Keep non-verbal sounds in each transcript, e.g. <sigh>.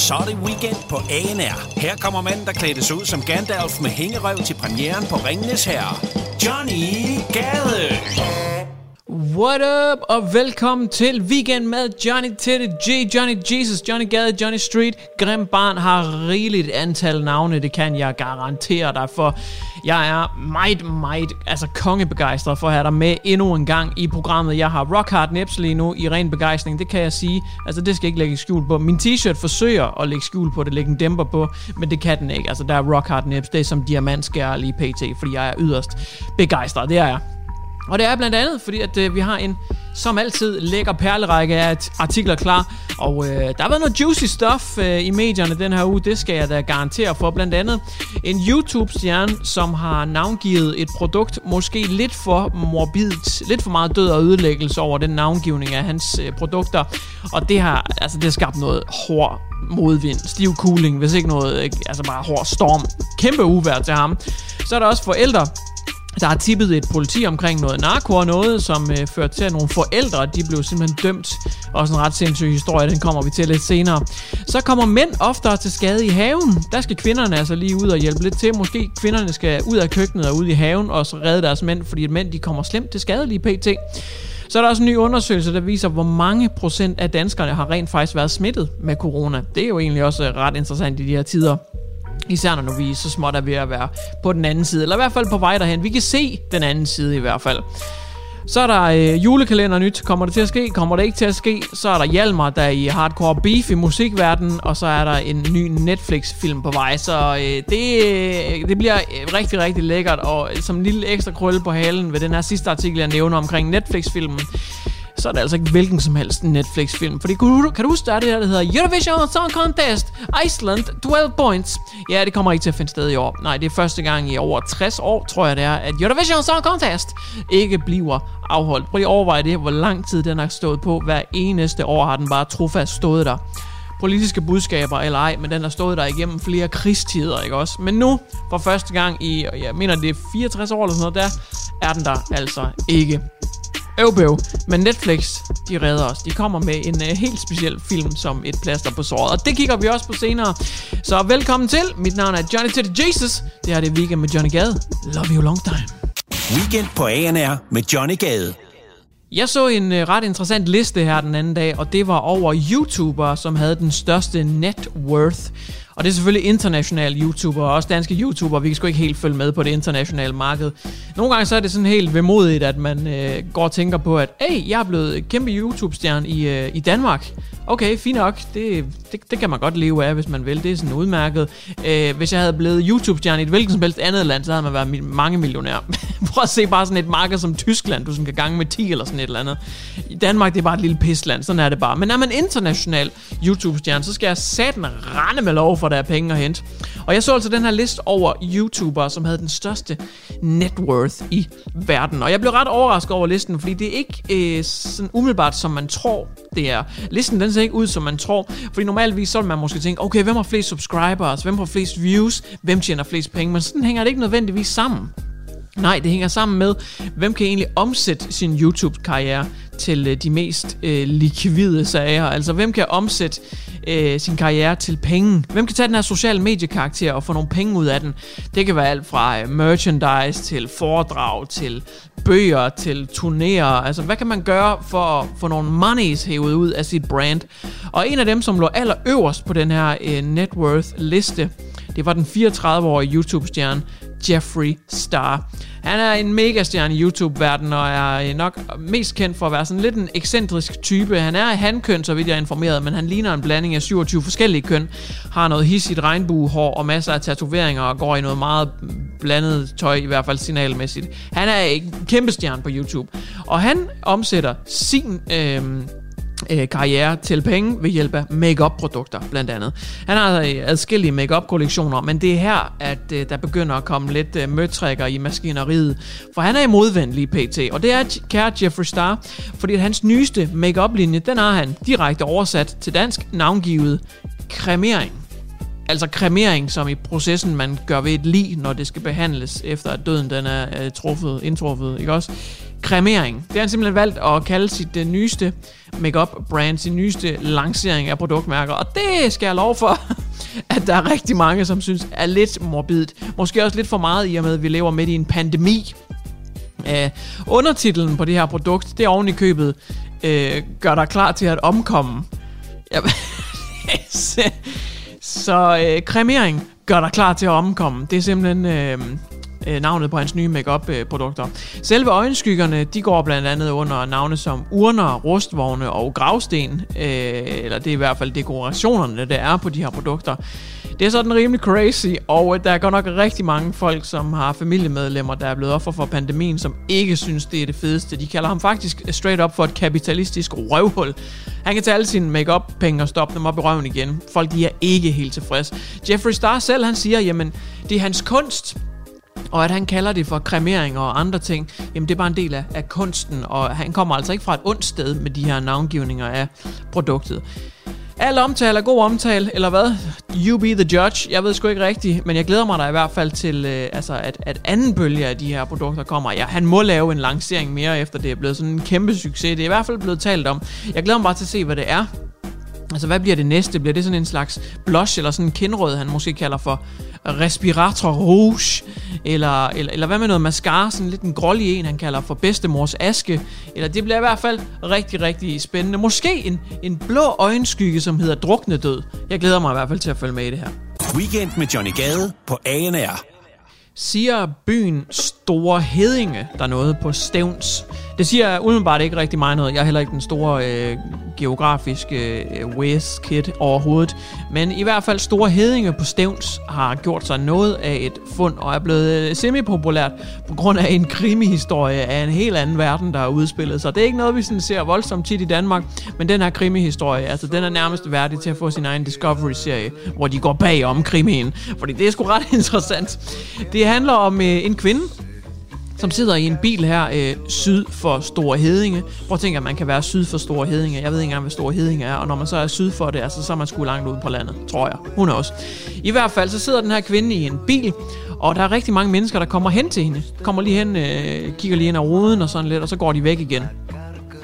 Så er det weekend på ANR. Her kommer manden, der klædte sig ud som Gandalf med hængerøv til premieren på Ringenes Herre. Johnny Gade! What up, og velkommen til Weekend med Johnny Teddy G, Johnny Jesus, Johnny Gade, Johnny Street. Grim Barn har rigeligt antal navne, det kan jeg garantere dig for. Jeg er meget, meget, altså kongebegejstret for at have dig med endnu en gang i programmet. Jeg har Rock Hard Nips lige nu i ren begejstring, det kan jeg sige. Altså det skal ikke lægge skjul på. Min t-shirt forsøger at lægge skjul på det, lægge en dæmper på, men det kan den ikke. Altså der er Rock Hard Nips, det er som diamantskær lige pt, fordi jeg er yderst begejstret, det er jeg. Og det er blandt andet, fordi at øh, vi har en, som altid, lækker perlerække af artikler klar. Og øh, der har været noget juicy stuff øh, i medierne den her uge, det skal jeg da garantere for. Blandt andet en YouTube-stjerne, som har navngivet et produkt, måske lidt for morbidt, lidt for meget død og ødelæggelse over den navngivning af hans øh, produkter. Og det har, altså, det har skabt noget hård modvind, stiv cooling, hvis ikke noget, ikke, altså bare hård storm. Kæmpe uvær til ham. Så er der også forældre, der har tippet et politi omkring noget narko og noget, som øh, førte til, at nogle forældre, de blev simpelthen dømt. Også en ret sindssyg historie, den kommer vi til lidt senere. Så kommer mænd oftere til skade i haven. Der skal kvinderne altså lige ud og hjælpe lidt til. Måske kvinderne skal ud af køkkenet og ud i haven og så redde deres mænd, fordi mænd de kommer slemt til skade lige pt. Så er der også en ny undersøgelse, der viser, hvor mange procent af danskerne har rent faktisk været smittet med corona. Det er jo egentlig også øh, ret interessant i de her tider. Især når vi så småt er ved at være på den anden side, eller i hvert fald på vej derhen. Vi kan se den anden side i hvert fald. Så er der øh, julekalender nyt. Kommer det til at ske? Kommer det ikke til at ske? Så er der Hjalmar, der er i hardcore beef i musikverdenen. Og så er der en ny Netflix-film på vej. Så øh, det, øh, det bliver øh, rigtig, rigtig lækkert. Og øh, som en lille ekstra krølle på halen ved den her sidste artikel, jeg nævner omkring Netflix-filmen, så er det altså ikke hvilken som helst Netflix-film. Fordi kan du, kan du huske, der er det her, der hedder Eurovision Song Contest, Iceland, 12 points. Ja, det kommer ikke til at finde sted i år. Nej, det er første gang i over 60 år, tror jeg det er, at Eurovision Song Contest ikke bliver afholdt. Prøv lige at overveje det, hvor lang tid den har stået på. Hver eneste år har den bare trofast stået der politiske budskaber eller ej, men den har stået der igennem flere krigstider, ikke også? Men nu, for første gang i, jeg mener det er 64 år eller sådan noget, der er den der altså ikke. Øvbøv. Men Netflix, de redder os. De kommer med en uh, helt speciel film som et plaster på såret. Og det kigger vi også på senere. Så velkommen til. Mit navn er Johnny Teddy Jesus. Det her det er Weekend med Johnny Gade. Love you long time. Weekend på ANR med Johnny Gade. Jeg så en uh, ret interessant liste her den anden dag, og det var over YouTubere, som havde den største net worth. Og det er selvfølgelig internationale YouTubere, og også danske YouTubere. Vi kan sgu ikke helt følge med på det internationale marked. Nogle gange så er det sådan helt vemodigt, at man øh, går og tænker på, at hey, jeg er blevet kæmpe YouTube-stjerne i, øh, i Danmark. Okay, fint nok. Det, det, det kan man godt leve af, hvis man vil. Det er sådan udmærket. Øh, hvis jeg havde blevet YouTube-stjerne i et hvilket som helst andet land, så havde man været mange millionær. <laughs> Prøv at se bare sådan et marked som Tyskland, du sådan kan gange med 10 eller sådan et eller andet. I Danmark, det er bare et lille pisland. Sådan er det bare. Men er man international YouTube-stjerne, så skal jeg satan rende med lov for, der er penge at hente. Og jeg så altså den her liste over YouTubere, som havde den største net worth i verden. Og jeg blev ret overrasket over listen, fordi det er ikke øh, sådan umiddelbart, som man tror, det er. Listen den ser ikke ud, som man tror. Fordi normalvis så vil man måske tænke, okay, hvem har flest subscribers? Hvem har flest views? Hvem tjener flest penge? Men sådan hænger det ikke nødvendigvis sammen. Nej, det hænger sammen med, hvem kan egentlig omsætte sin YouTube-karriere til øh, de mest øh, likvide sager. Altså, hvem kan omsætte øh, sin karriere til penge. Hvem kan tage den her sociale mediekarakter og få nogle penge ud af den? Det kan være alt fra øh, merchandise til foredrag til bøger til turnéer. Altså, hvad kan man gøre for at få nogle monies hævet ud af sit brand? Og en af dem, som lå allerøverst på den her øh, net worth liste, det var den 34-årige YouTube-stjerne Jeffrey Star. Han er en megastjerne i YouTube-verdenen, og er øh, nok mest kendt for at være sådan lidt en ekscentrisk type. Han er handkøn, så vidt jeg er informeret, men han ligner en blanding af 27 forskellige køn. Har noget hissigt regnbuehår og masser af tatoveringer, og går i noget meget blandet tøj, i hvert fald signalmæssigt. Han er en kæmpe stjerne på YouTube, og han omsætter sin... Øh, øh, karriere til penge ved hjælp af makeup produkter blandt andet. Han har øh, adskillige makeup kollektioner, men det er her, at øh, der begynder at komme lidt øh, møtrækker i maskineriet, for han er i pt, og det er kære Jeffrey Star, fordi at hans nyeste makeup linje den har han direkte oversat til dansk navngivet kremering. Altså kremering, som i processen man gør ved et lig, når det skal behandles efter at døden den er øh, truffet, indtruffet, ikke også? Kremering. Det har han simpelthen valgt at kalde sit uh, nyeste makeup brand, sin nyeste lancering af produktmærker. Og det skal jeg lov for, <laughs> at der er rigtig mange, som synes er lidt morbidt. Måske også lidt for meget i og med, at vi lever midt i en pandemi. Uh, undertitlen på det her produkt, det er oven i købet, uh, gør dig klar til at omkomme. <laughs> Ja, så uh, kremering gør dig klar til at omkomme. Det er simpelthen... Uh, øh, navnet på hans nye makeup-produkter. Øh, Selve øjenskyggerne, de går blandt andet under navne som urner, rustvogne og gravsten, øh, eller det er i hvert fald dekorationerne, der er på de her produkter. Det er sådan rimelig crazy, og øh, der er godt nok rigtig mange folk, som har familiemedlemmer, der er blevet offer for pandemien, som ikke synes, det er det fedeste. De kalder ham faktisk straight up for et kapitalistisk røvhul. Han kan tage alle sine makeup penge og stoppe dem op i røven igen. Folk de er ikke helt tilfredse. Jeffrey Star selv, han siger, jamen, det er hans kunst, og at han kalder det for kremering og andre ting, jamen det er bare en del af, af kunsten, og han kommer altså ikke fra et ondt sted med de her navngivninger af produktet. Al omtale er god omtale, eller hvad? You be the judge. Jeg ved sgu ikke rigtigt, men jeg glæder mig da i hvert fald til, øh, altså at, at anden bølge af de her produkter kommer. Ja, han må lave en lancering mere, efter det er blevet sådan en kæmpe succes. Det er i hvert fald blevet talt om. Jeg glæder mig bare til at se, hvad det er. Altså, hvad bliver det næste? Bliver det sådan en slags blush, eller sådan en kindrød, han måske kalder for respirator rouge? Eller, eller, eller hvad med noget mascara, sådan lidt en grålig en, han kalder for bedstemors aske? Eller det bliver i hvert fald rigtig, rigtig spændende. Måske en, en blå øjenskygge, som hedder druknedød. Jeg glæder mig i hvert fald til at følge med i det her. Weekend med Johnny Gade på ANR. Siger byen Store Hedinge der noget på Stævns? Det siger umiddelbart ikke rigtig mig noget. Jeg er heller ikke den store øh, geografiske øh, whiz Kid overhovedet. Men i hvert fald Store Hedinge på Stævns har gjort sig noget af et fund og er blevet øh, semi-populært på grund af en krimihistorie af en helt anden verden, der er udspillet. sig. det er ikke noget, vi sådan ser voldsomt tit i Danmark. Men den her krimihistorie, altså den er nærmest værdig til at få sin egen Discovery-serie, hvor de går bag om krimien. Fordi det er sgu ret <laughs> interessant. Det handler om øh, en kvinde, som sidder i en bil her øh, syd for Store Hedinge. Prøv at tænke, at man kan være syd for Store Hedinge. Jeg ved ikke engang, hvad Store Hedinge er. Og når man så er syd for det, altså, så er man sgu langt ude på landet, tror jeg. Hun er også. I hvert fald, så sidder den her kvinde i en bil, og der er rigtig mange mennesker, der kommer hen til hende. Kommer lige hen, øh, kigger lige ind ad ruden og sådan lidt, og så går de væk igen.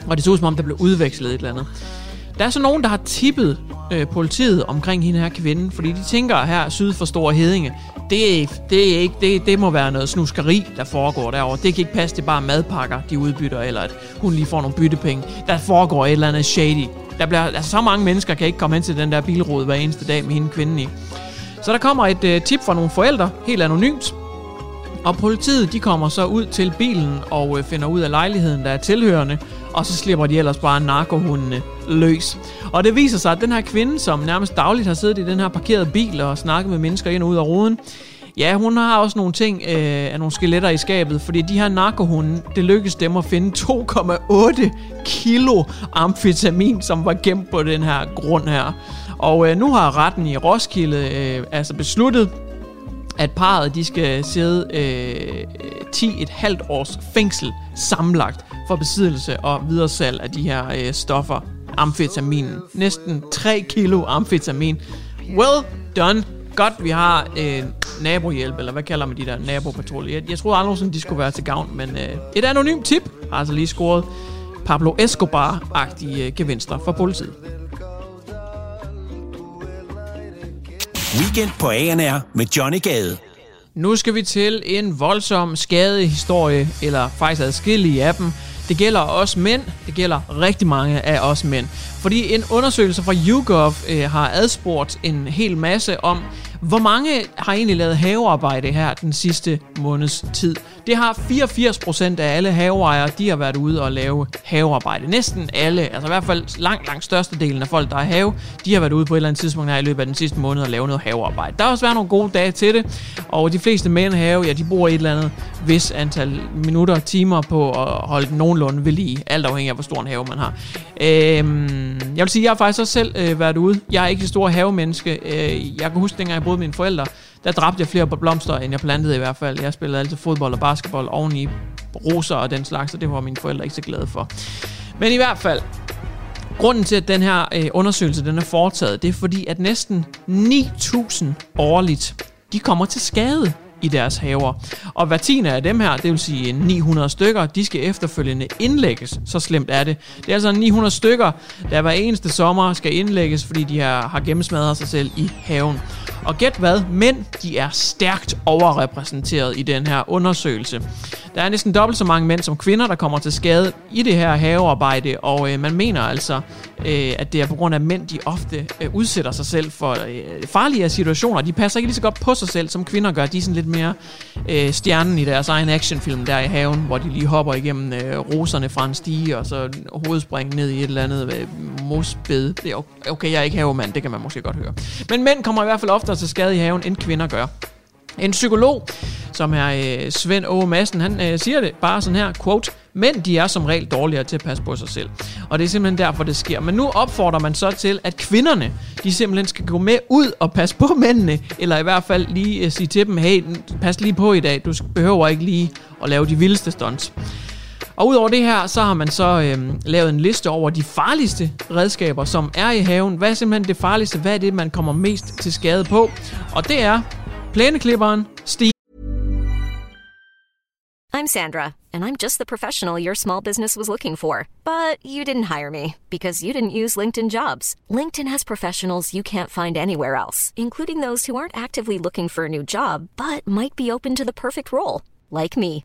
Og det ser ud som om, der blev udvekslet et eller andet. Der er så nogen, der har tippet øh, politiet omkring hende her kvinde, fordi de tænker her syd for Store Hedinge, det, er, det, er ikke, det, det må være noget snuskeri, der foregår derovre. Det kan ikke passe, det er bare madpakker, de udbytter, eller at hun lige får nogle byttepenge. Der foregår et eller andet shady. Der bliver, altså, så mange mennesker kan ikke komme ind til den der bilrod hver eneste dag med hende kvinden i. Så der kommer et øh, tip fra nogle forældre, helt anonymt, og politiet de kommer så ud til bilen og øh, finder ud af lejligheden, der er tilhørende, og så slipper de ellers bare narkohundene løs. Og det viser sig, at den her kvinde, som nærmest dagligt har siddet i den her parkerede bil og snakket med mennesker ind og ud af ruden, Ja, hun har også nogle ting øh, af nogle skeletter i skabet, fordi de her narkohunde, det lykkedes dem at finde 2,8 kilo amfetamin, som var gemt på den her grund her. Og øh, nu har retten i Roskilde øh, altså besluttet, at parret de skal sidde øh, 10,5 års fængsel sammenlagt for besiddelse og videresalg af de her øh, stoffer. Amfetamin. Næsten 3 kilo amfetamin. Well done. Godt, vi har øh, nabohjælp, eller hvad kalder man de der nabopatruljer. Jeg, jeg troede aldrig, de skulle være til gavn, men øh, et anonymt tip har altså lige scoret Pablo Escobar-agtige øh, gevinster for politiet. Weekend på ANR med Johnny Gade. Nu skal vi til en voldsom skadehistorie, eller faktisk adskillige af dem. Det gælder også mænd, det gælder rigtig mange af os mænd. Fordi en undersøgelse fra YouGov øh, har adspurgt en hel masse om, hvor mange har egentlig lavet havearbejde her den sidste måneds tid? Det har 84% af alle haveejere, de har været ude og lave havearbejde. Næsten alle, altså i hvert fald langt, langt størstedelen af folk, der har have, de har været ude på et eller andet tidspunkt her i løbet af den sidste måned og lave noget havearbejde. Der har også været nogle gode dage til det, og de fleste mænd have, ja, de bruger et eller andet vis antal minutter, og timer på at holde den nogenlunde ved lige, alt afhængig af, hvor stor en have man har. Øhm, jeg vil sige, jeg har faktisk også selv øh, været ude. Jeg er ikke et stor havemenneske. Øh, jeg kan huske, dengang jeg boede mine forældre, der dræbte jeg flere blomster, end jeg plantede i hvert fald. Jeg spillede altid fodbold og basketball oveni roser og den slags, og det var mine forældre ikke så glade for. Men i hvert fald, grunden til, at den her øh, undersøgelse den er foretaget, det er fordi, at næsten 9.000 årligt, de kommer til skade i deres haver. Og hver tiende af dem her, det vil sige 900 stykker, de skal efterfølgende indlægges. Så slemt er det. Det er altså 900 stykker, der hver eneste sommer skal indlægges, fordi de har, har gennemsmadret sig selv i haven. Og gæt hvad, mænd de er stærkt overrepræsenteret i den her undersøgelse. Der er næsten dobbelt så mange mænd som kvinder, der kommer til skade i det her havearbejde, og øh, man mener altså, øh, at det er på grund af, at mænd de ofte øh, udsætter sig selv for øh, farlige situationer. De passer ikke lige så godt på sig selv, som kvinder gør. De er sådan lidt mere øh, stjernen i deres egen actionfilm der i haven, hvor de lige hopper igennem øh, roserne fra en stige, og så hovedspring ned i et eller andet øh, mosbed. Det er okay, jeg er ikke havemand, det kan man måske godt høre. Men mænd kommer i hvert fald ofte oftere til skade i haven, end kvinder gør. En psykolog, som er øh, Svend Åge Madsen, han øh, siger det bare sådan her, quote, Mænd, de er som regel dårligere til at passe på sig selv. Og det er simpelthen derfor, det sker. Men nu opfordrer man så til, at kvinderne, de simpelthen skal gå med ud og passe på mændene. Eller i hvert fald lige øh, sige til dem, hey, pas lige på i dag. Du behøver ikke lige at lave de vildeste stunts. Og udover det her, så har man så øhm, lavet en liste over de farligste redskaber, som er i haven. Hvad er simpelthen det farligste? Hvad er det, man kommer mest til skade på? Og det er plæneklipperen, Steve. I'm Sandra, and I'm just the professional your small business was looking for. But you didn't hire me because you didn't use LinkedIn jobs. LinkedIn has professionals you can't find anywhere else, including those who aren't actively looking for a new job but might be open to the perfect role, like me.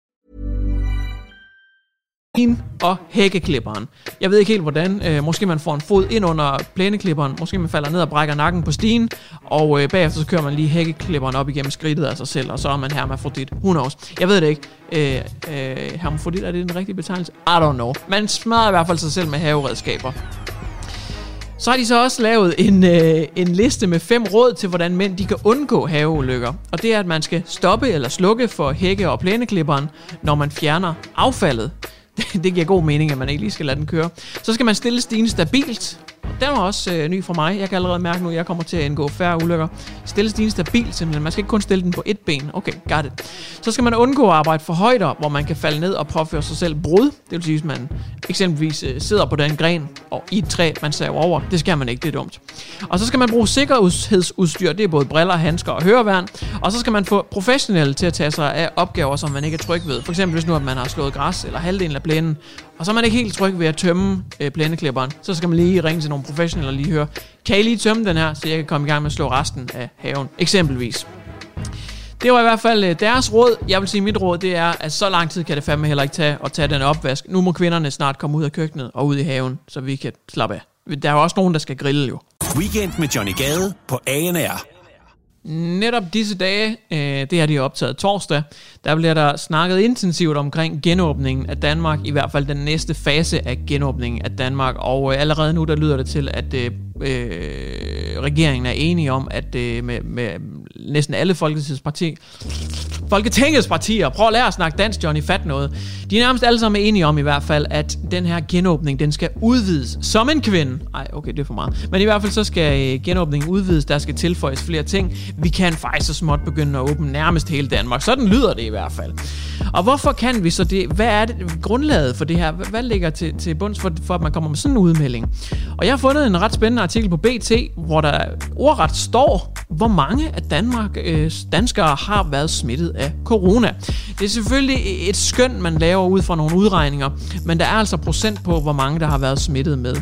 Hende og hækkeklipperen. Jeg ved ikke helt hvordan. Øh, måske man får en fod ind under plæneklipperen. Måske man falder ned og brækker nakken på stigen. Og øh, bagefter så kører man lige hækkeklipperen op igennem skridtet af sig selv. Og så er man hermafrodit. Who knows? Jeg ved det ikke. Øh, øh, hermafrodit, er det den rigtige betegnelse? I don't know. Man smadrer i hvert fald sig selv med haveredskaber. Så har de så også lavet en, øh, en liste med fem råd til, hvordan mænd de kan undgå haveulykker. Og det er, at man skal stoppe eller slukke for hække- og plæneklipperen, når man fjerner affaldet. <laughs> det giver god mening, at man ikke lige skal lade den køre. Så skal man stille stigen stabilt. Den var også øh, ny for mig. Jeg kan allerede mærke nu, at jeg kommer til at indgå færre ulykker. Stille stigen stabilt simpelthen. Man skal ikke kun stille den på et ben. Okay, got it. Så skal man undgå at arbejde for højder, hvor man kan falde ned og påføre sig selv brud. Det vil sige, hvis man eksempelvis øh, sidder på den gren og i et træ, man saver over. Det skal man ikke, det er dumt. Og så skal man bruge sikkerhedsudstyr. Det er både briller, handsker og høreværn. Og så skal man få professionelle til at tage sig af opgaver, som man ikke er tryg ved. For eksempel hvis nu, at man har slået græs eller halvdelen af plænen, og så er man ikke helt tryg ved at tømme øh, plæneklipperen. Så skal man lige ringe til nogle professionelle og lige høre, kan I lige tømme den her, så jeg kan komme i gang med at slå resten af haven, eksempelvis. Det var i hvert fald øh, deres råd. Jeg vil sige, mit råd det er, at så lang tid kan det fandme heller ikke tage at tage den opvask. Nu må kvinderne snart komme ud af køkkenet og ud i haven, så vi kan slappe af. Der er jo også nogen, der skal grille jo. Weekend med Johnny Gade på ANR. Netop disse dage, øh, det her de optaget torsdag, der bliver der snakket intensivt omkring genåbningen af Danmark, i hvert fald den næste fase af genåbningen af Danmark, og øh, allerede nu der lyder det til, at øh, øh regeringen er enige om, at øh, med, med næsten alle Folketingets, partier, Folketingets partier, prøv at lære at snakke dansk, Johnny, fat noget, de er nærmest alle sammen enige om i hvert fald, at den her genåbning, den skal udvides som en kvinde. Ej, okay, det er for meget. Men i hvert fald så skal øh, genåbningen udvides, der skal tilføjes flere ting. Vi kan faktisk så småt begynde at åbne nærmest hele Danmark. Sådan lyder det i hvert fald. Og hvorfor kan vi så det? Hvad er det grundlaget for det her? Hvad, hvad ligger til, til bunds for, for, at man kommer med sådan en udmelding? Og jeg har fundet en ret spændende artikel på BT, hvor der ordret står, hvor mange af Danmark, øh, danskere har været smittet af corona. Det er selvfølgelig et skøn, man laver ud fra nogle udregninger, men der er altså procent på, hvor mange der har været smittet med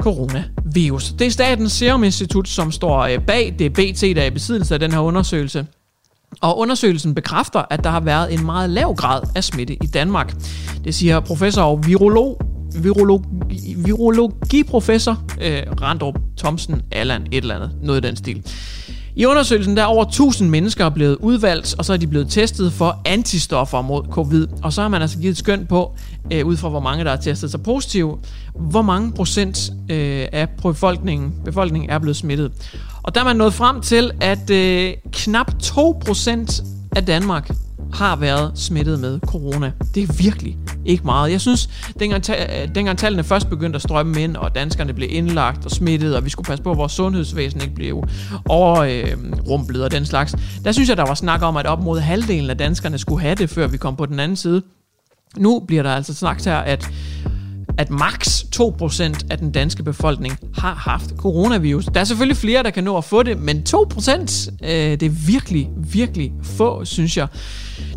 coronavirus. Det er Statens Serum Institut, som står øh, bag det BT, der er i besiddelse af den her undersøgelse. Og undersøgelsen bekræfter, at der har været en meget lav grad af smitte i Danmark. Det siger professor og virolog, virologi, virologiprofessor øh, Randrup Thomsen Allan et eller andet, noget i den stil. I undersøgelsen der er over 1000 mennesker blevet udvalgt, og så er de blevet testet for antistoffer mod covid. Og så har man altså givet et skøn på, øh, ud fra hvor mange der har testet sig positive, hvor mange procent øh, af befolkningen, befolkningen er blevet smittet. Og der er man nået frem til, at øh, knap 2% af Danmark har været smittet med corona. Det er virkelig ikke meget. Jeg synes, dengang, ta- dengang tallene først begyndte at strømme ind, og danskerne blev indlagt og smittet, og vi skulle passe på, at vores sundhedsvæsen ikke blev overrumplet øhm, øh, og den slags, der synes jeg, der var snak om, at op mod halvdelen af danskerne skulle have det, før vi kom på den anden side. Nu bliver der altså snakket her, at at maks 2% af den danske befolkning har haft coronavirus. Der er selvfølgelig flere, der kan nå at få det, men 2% øh, det er virkelig, virkelig få, synes jeg.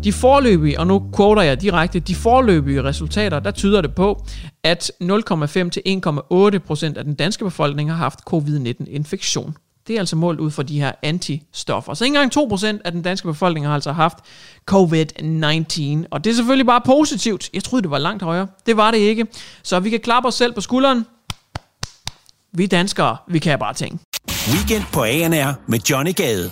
De forløbige, og nu quoter jeg direkte, de forløbige resultater, der tyder det på, at 0,5 til 1,8% af den danske befolkning har haft covid-19-infektion. Det er altså målt ud fra de her antistoffer. Så ikke engang 2% af den danske befolkning har altså haft COVID-19. Og det er selvfølgelig bare positivt. Jeg troede, det var langt højere. Det var det ikke. Så vi kan klappe os selv på skulderen. Vi danskere, vi kan bare ting. Weekend på ANR med Johnny Gade.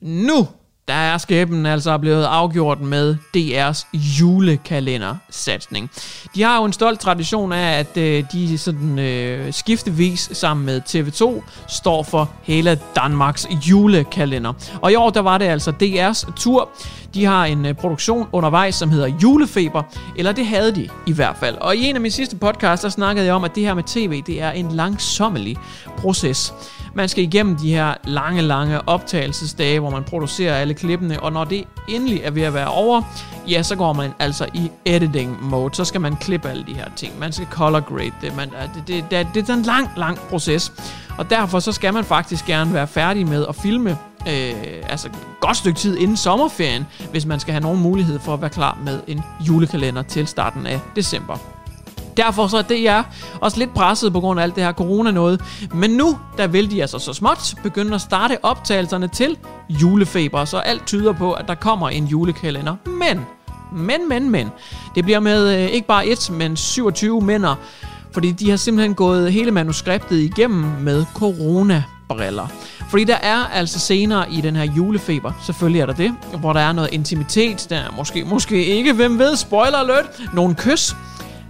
Nu der er skæbnen altså blevet afgjort med DR's julekalender-satsning. De har jo en stolt tradition af, at øh, de sådan øh, skiftevis sammen med TV2 står for hele Danmarks julekalender. Og i år der var det altså DR's tur. De har en øh, produktion undervejs, som hedder Julefeber, eller det havde de i hvert fald. Og i en af mine sidste podcasts, der snakkede jeg om, at det her med tv, det er en langsommelig proces. Man skal igennem de her lange, lange optagelsesdage, hvor man producerer alle klippene, og når det endelig er ved at være over, ja, så går man altså i editing mode. Så skal man klippe alle de her ting. Man skal color grade det. Man, det, det, det, det er en lang, lang proces. Og derfor så skal man faktisk gerne være færdig med at filme øh, altså et godt stykke tid inden sommerferien, hvis man skal have nogen mulighed for at være klar med en julekalender til starten af december. Derfor så er DR også lidt presset på grund af alt det her corona noget. Men nu, der vil de altså så småt begynde at starte optagelserne til julefeber, så alt tyder på, at der kommer en julekalender. Men, men, men, men, det bliver med øh, ikke bare et, men 27 mænder, fordi de har simpelthen gået hele manuskriptet igennem med corona-briller. Fordi der er altså senere i den her julefeber, selvfølgelig er der det, hvor der er noget intimitet, der er måske, måske ikke, hvem ved, spoiler alert, nogle kys,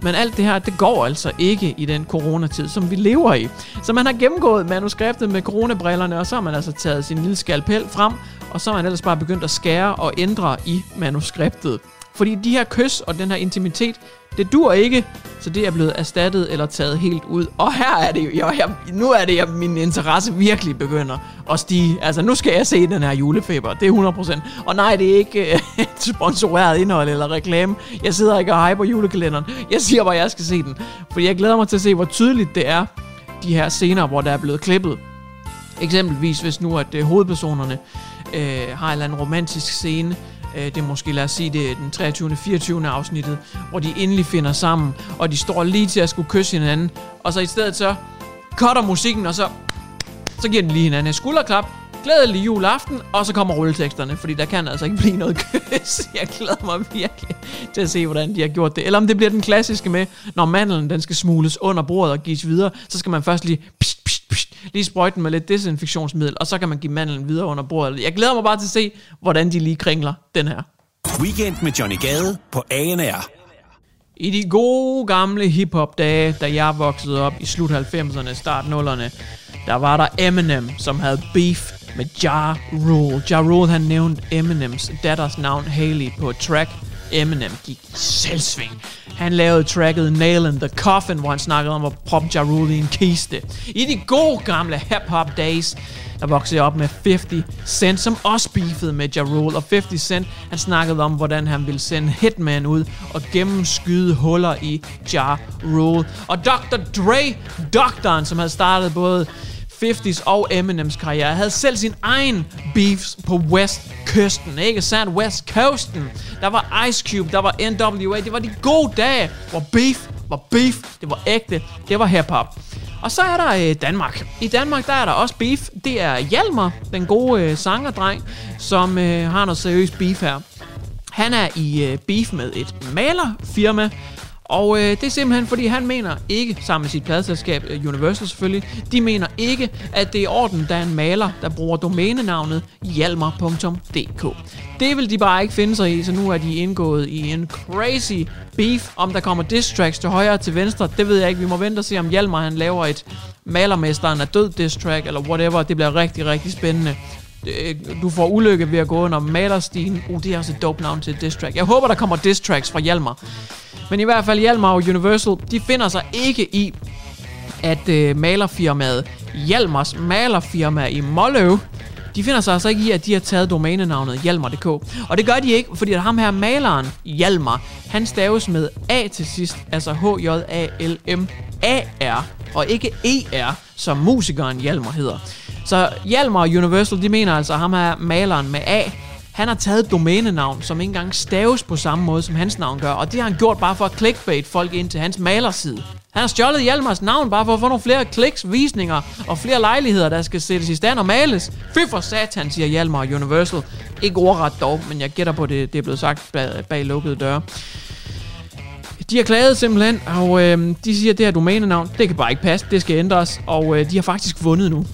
men alt det her, det går altså ikke i den coronatid, som vi lever i. Så man har gennemgået manuskriptet med coronabrillerne, og så har man altså taget sin lille skalpel frem, og så har man ellers bare begyndt at skære og ændre i manuskriptet. Fordi de her kys og den her intimitet, det dur ikke, så det er blevet erstattet eller taget helt ud. Og her er det jo, jeg, nu er det, at min interesse virkelig begynder at stige. Altså, nu skal jeg se den her julefeber, det er 100%. Og nej, det er ikke et øh, <laughs> sponsoreret indhold eller reklame. Jeg sidder ikke og hyper julekalenderen. Jeg siger bare, at jeg skal se den. Fordi jeg glæder mig til at se, hvor tydeligt det er, de her scener, hvor der er blevet klippet. Eksempelvis, hvis nu at uh, hovedpersonerne øh, har en eller anden romantisk scene, Øh, det er måske, lad os sige, det er den 23. 24. afsnittet, hvor de endelig finder sammen, og de står lige til at skulle kysse hinanden, og så i stedet så cutter musikken, og så, så giver den lige hinanden et skulderklap, glædelig juleaften, og så kommer rulleteksterne, fordi der kan altså ikke blive noget kys. <laughs> Jeg glæder mig virkelig til at se, hvordan de har gjort det. Eller om det bliver den klassiske med, når mandlen den skal smules under bordet og gives videre, så skal man først lige pst, lige sprøjte den med lidt desinfektionsmiddel, og så kan man give mandlen videre under bordet. Jeg glæder mig bare til at se, hvordan de lige kringler den her. Weekend med Johnny Gade på ANR. I de gode gamle hiphop-dage, da jeg voksede op i slut 90'erne, start 0'erne, der var der Eminem, som havde beef med Ja Rule. Ja Rule, han nævnte Eminems datters navn Haley på et track. Eminem gik i selvsving. Han lavede tracket Nail in the Coffin, hvor han snakkede om at proppe Ja Rule i en kiste. I de gode gamle hip-hop days, der voksede op med 50 Cent, som også beefede med Ja Rule. Og 50 Cent, han snakkede om, hvordan han ville sende Hitman ud og gennemskyde huller i Ja Rule. Og Dr. Dre, doktoren, som havde startet både 50's og Eminems karriere, havde selv sin egen beefs på Westkysten, ikke sandt? West Coasten. Der var Ice Cube, der var NWA, det var de gode dage, hvor beef var beef, det var ægte, det var hip-hop. Og så er der øh, Danmark. I Danmark, der er der også beef. Det er Hjalmar, den gode øh, sangerdreng, som øh, har noget seriøst beef her. Han er i øh, beef med et malerfirma, og øh, det er simpelthen, fordi han mener ikke, sammen med sit pladselskab øh, Universal selvfølgelig, de mener ikke, at det er i orden, der er en maler, der bruger domænenavnet hjalmer.dk. Det vil de bare ikke finde sig i, så nu er de indgået i en crazy beef. Om der kommer diss tracks til højre og til venstre, det ved jeg ikke. Vi må vente og se, om Hjalmar han laver et malermesteren er død diss track, eller whatever. Det bliver rigtig, rigtig spændende øh, du får ulykke ved at gå under malerstien. Uh, det er også et dope navn til diss track. Jeg håber, der kommer diss tracks fra Hjalmar. Men i hvert fald Hjalmar og Universal, de finder sig ikke i, at øh, malerfirmaet Hjalmars malerfirma i Molløv, de finder sig altså ikke i, at de har taget domænenavnet Hjalmar.dk. Og det gør de ikke, fordi at ham her maleren, Hjalmar, han staves med A til sidst, altså H-J-A-L-M-A-R, og ikke E-R, som musikeren Hjalmar hedder. Så Hjalmar og Universal, de mener altså, at ham her maleren med A, han har taget domænenavn, som ikke engang staves på samme måde, som hans navn gør. Og det har han gjort bare for at clickbait folk ind til hans malerside. Han har stjålet Hjalmars navn bare for at få nogle flere kliks, visninger og flere lejligheder, der skal sættes i stand og males. Fy for satan, siger Hjalmar Universal. Ikke ordret dog, men jeg gætter på, det, det er blevet sagt bag, bag lukkede døre. De har klaget simpelthen, og øh, de siger, at det her domænenavn, det kan bare ikke passe, det skal ændres, og øh, de har faktisk vundet nu.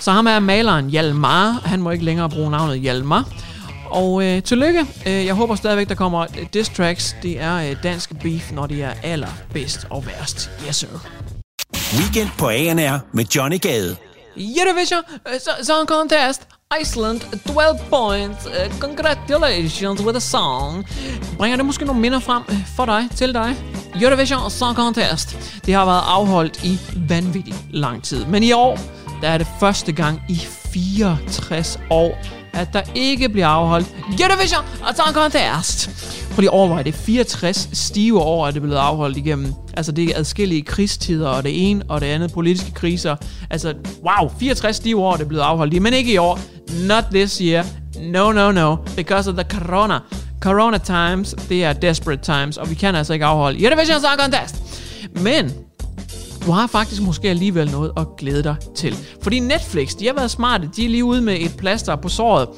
Så ham er maleren Hjalmar, han må ikke længere bruge navnet Hjalmar. Og øh, tillykke. Øh, jeg håber stadigvæk, der kommer diss tracks. Det er øh, dansk beef, når det er allerbedst og værst. Yes, sir. Weekend på ANR med Johnny Gade. Eurovision Song Contest. Iceland, 12 points. Congratulations with a song. Bringer det måske nogle minder frem for dig, til dig? Eurovision Song Contest. Det har været afholdt i vanvittig lang tid. Men i år, der er det første gang i 64 år, at der ikke bliver afholdt Eurovision Song Contest. Prøv lige overveje, det 64 stive år, at det er blevet afholdt igennem. Altså, det er adskillige krigstider, og det ene og det andet politiske kriser. Altså, wow, 64 stive år, det er blevet afholdt. Men ikke i år. Not this year. No, no, no. Because of the corona. Corona times, det er desperate times, og vi kan altså ikke afholde Eurovision Song Contest. Men du har faktisk måske alligevel noget at glæde dig til. Fordi Netflix, de har været smarte. De er lige ude med et plaster på såret.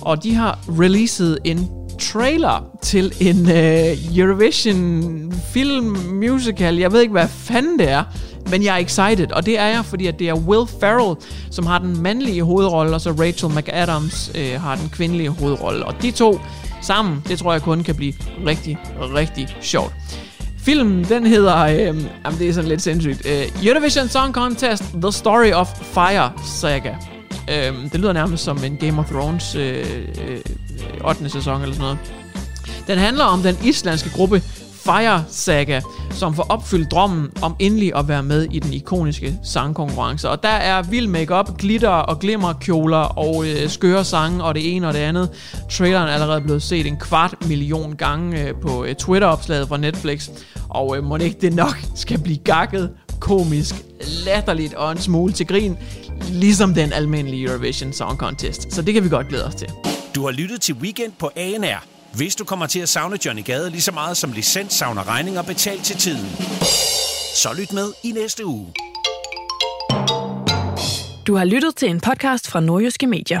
Og de har releaset en trailer til en uh, Eurovision film musical. Jeg ved ikke, hvad fanden det er, men jeg er excited. Og det er jeg, fordi at det er Will Ferrell, som har den mandlige hovedrolle, og så Rachel McAdams uh, har den kvindelige hovedrolle. Og de to sammen, det tror jeg kun kan blive rigtig, rigtig sjovt. Filmen, den hedder, øh, jamen det er sådan lidt sindssygt, øh, Eurovision Song Contest, The Story of Fire Saga. Øh, det lyder nærmest som en Game of Thrones øh, øh, øh 8. sæson eller sådan noget. Den handler om den islandske gruppe Fire Saga, som får opfyldt drømmen om endelig at være med i den ikoniske sangkonkurrence. Og der er vild makeup, glitter og glimmerkjoler og øh, skøre sange og det ene og det andet. Traileren er allerede blevet set en kvart million gange øh, på øh, Twitter-opslaget fra Netflix. Og øh, må ikke det nok skal blive gakket, komisk, latterligt og en smule til grin, ligesom den almindelige Eurovision Song Contest. Så det kan vi godt glæde os til. Du har lyttet til Weekend på ANR. Hvis du kommer til at savne Johnny Gade lige så meget som licens savner regninger betalt til tiden, så lyt med i næste uge. Du har lyttet til en podcast fra Nordjyske Medier.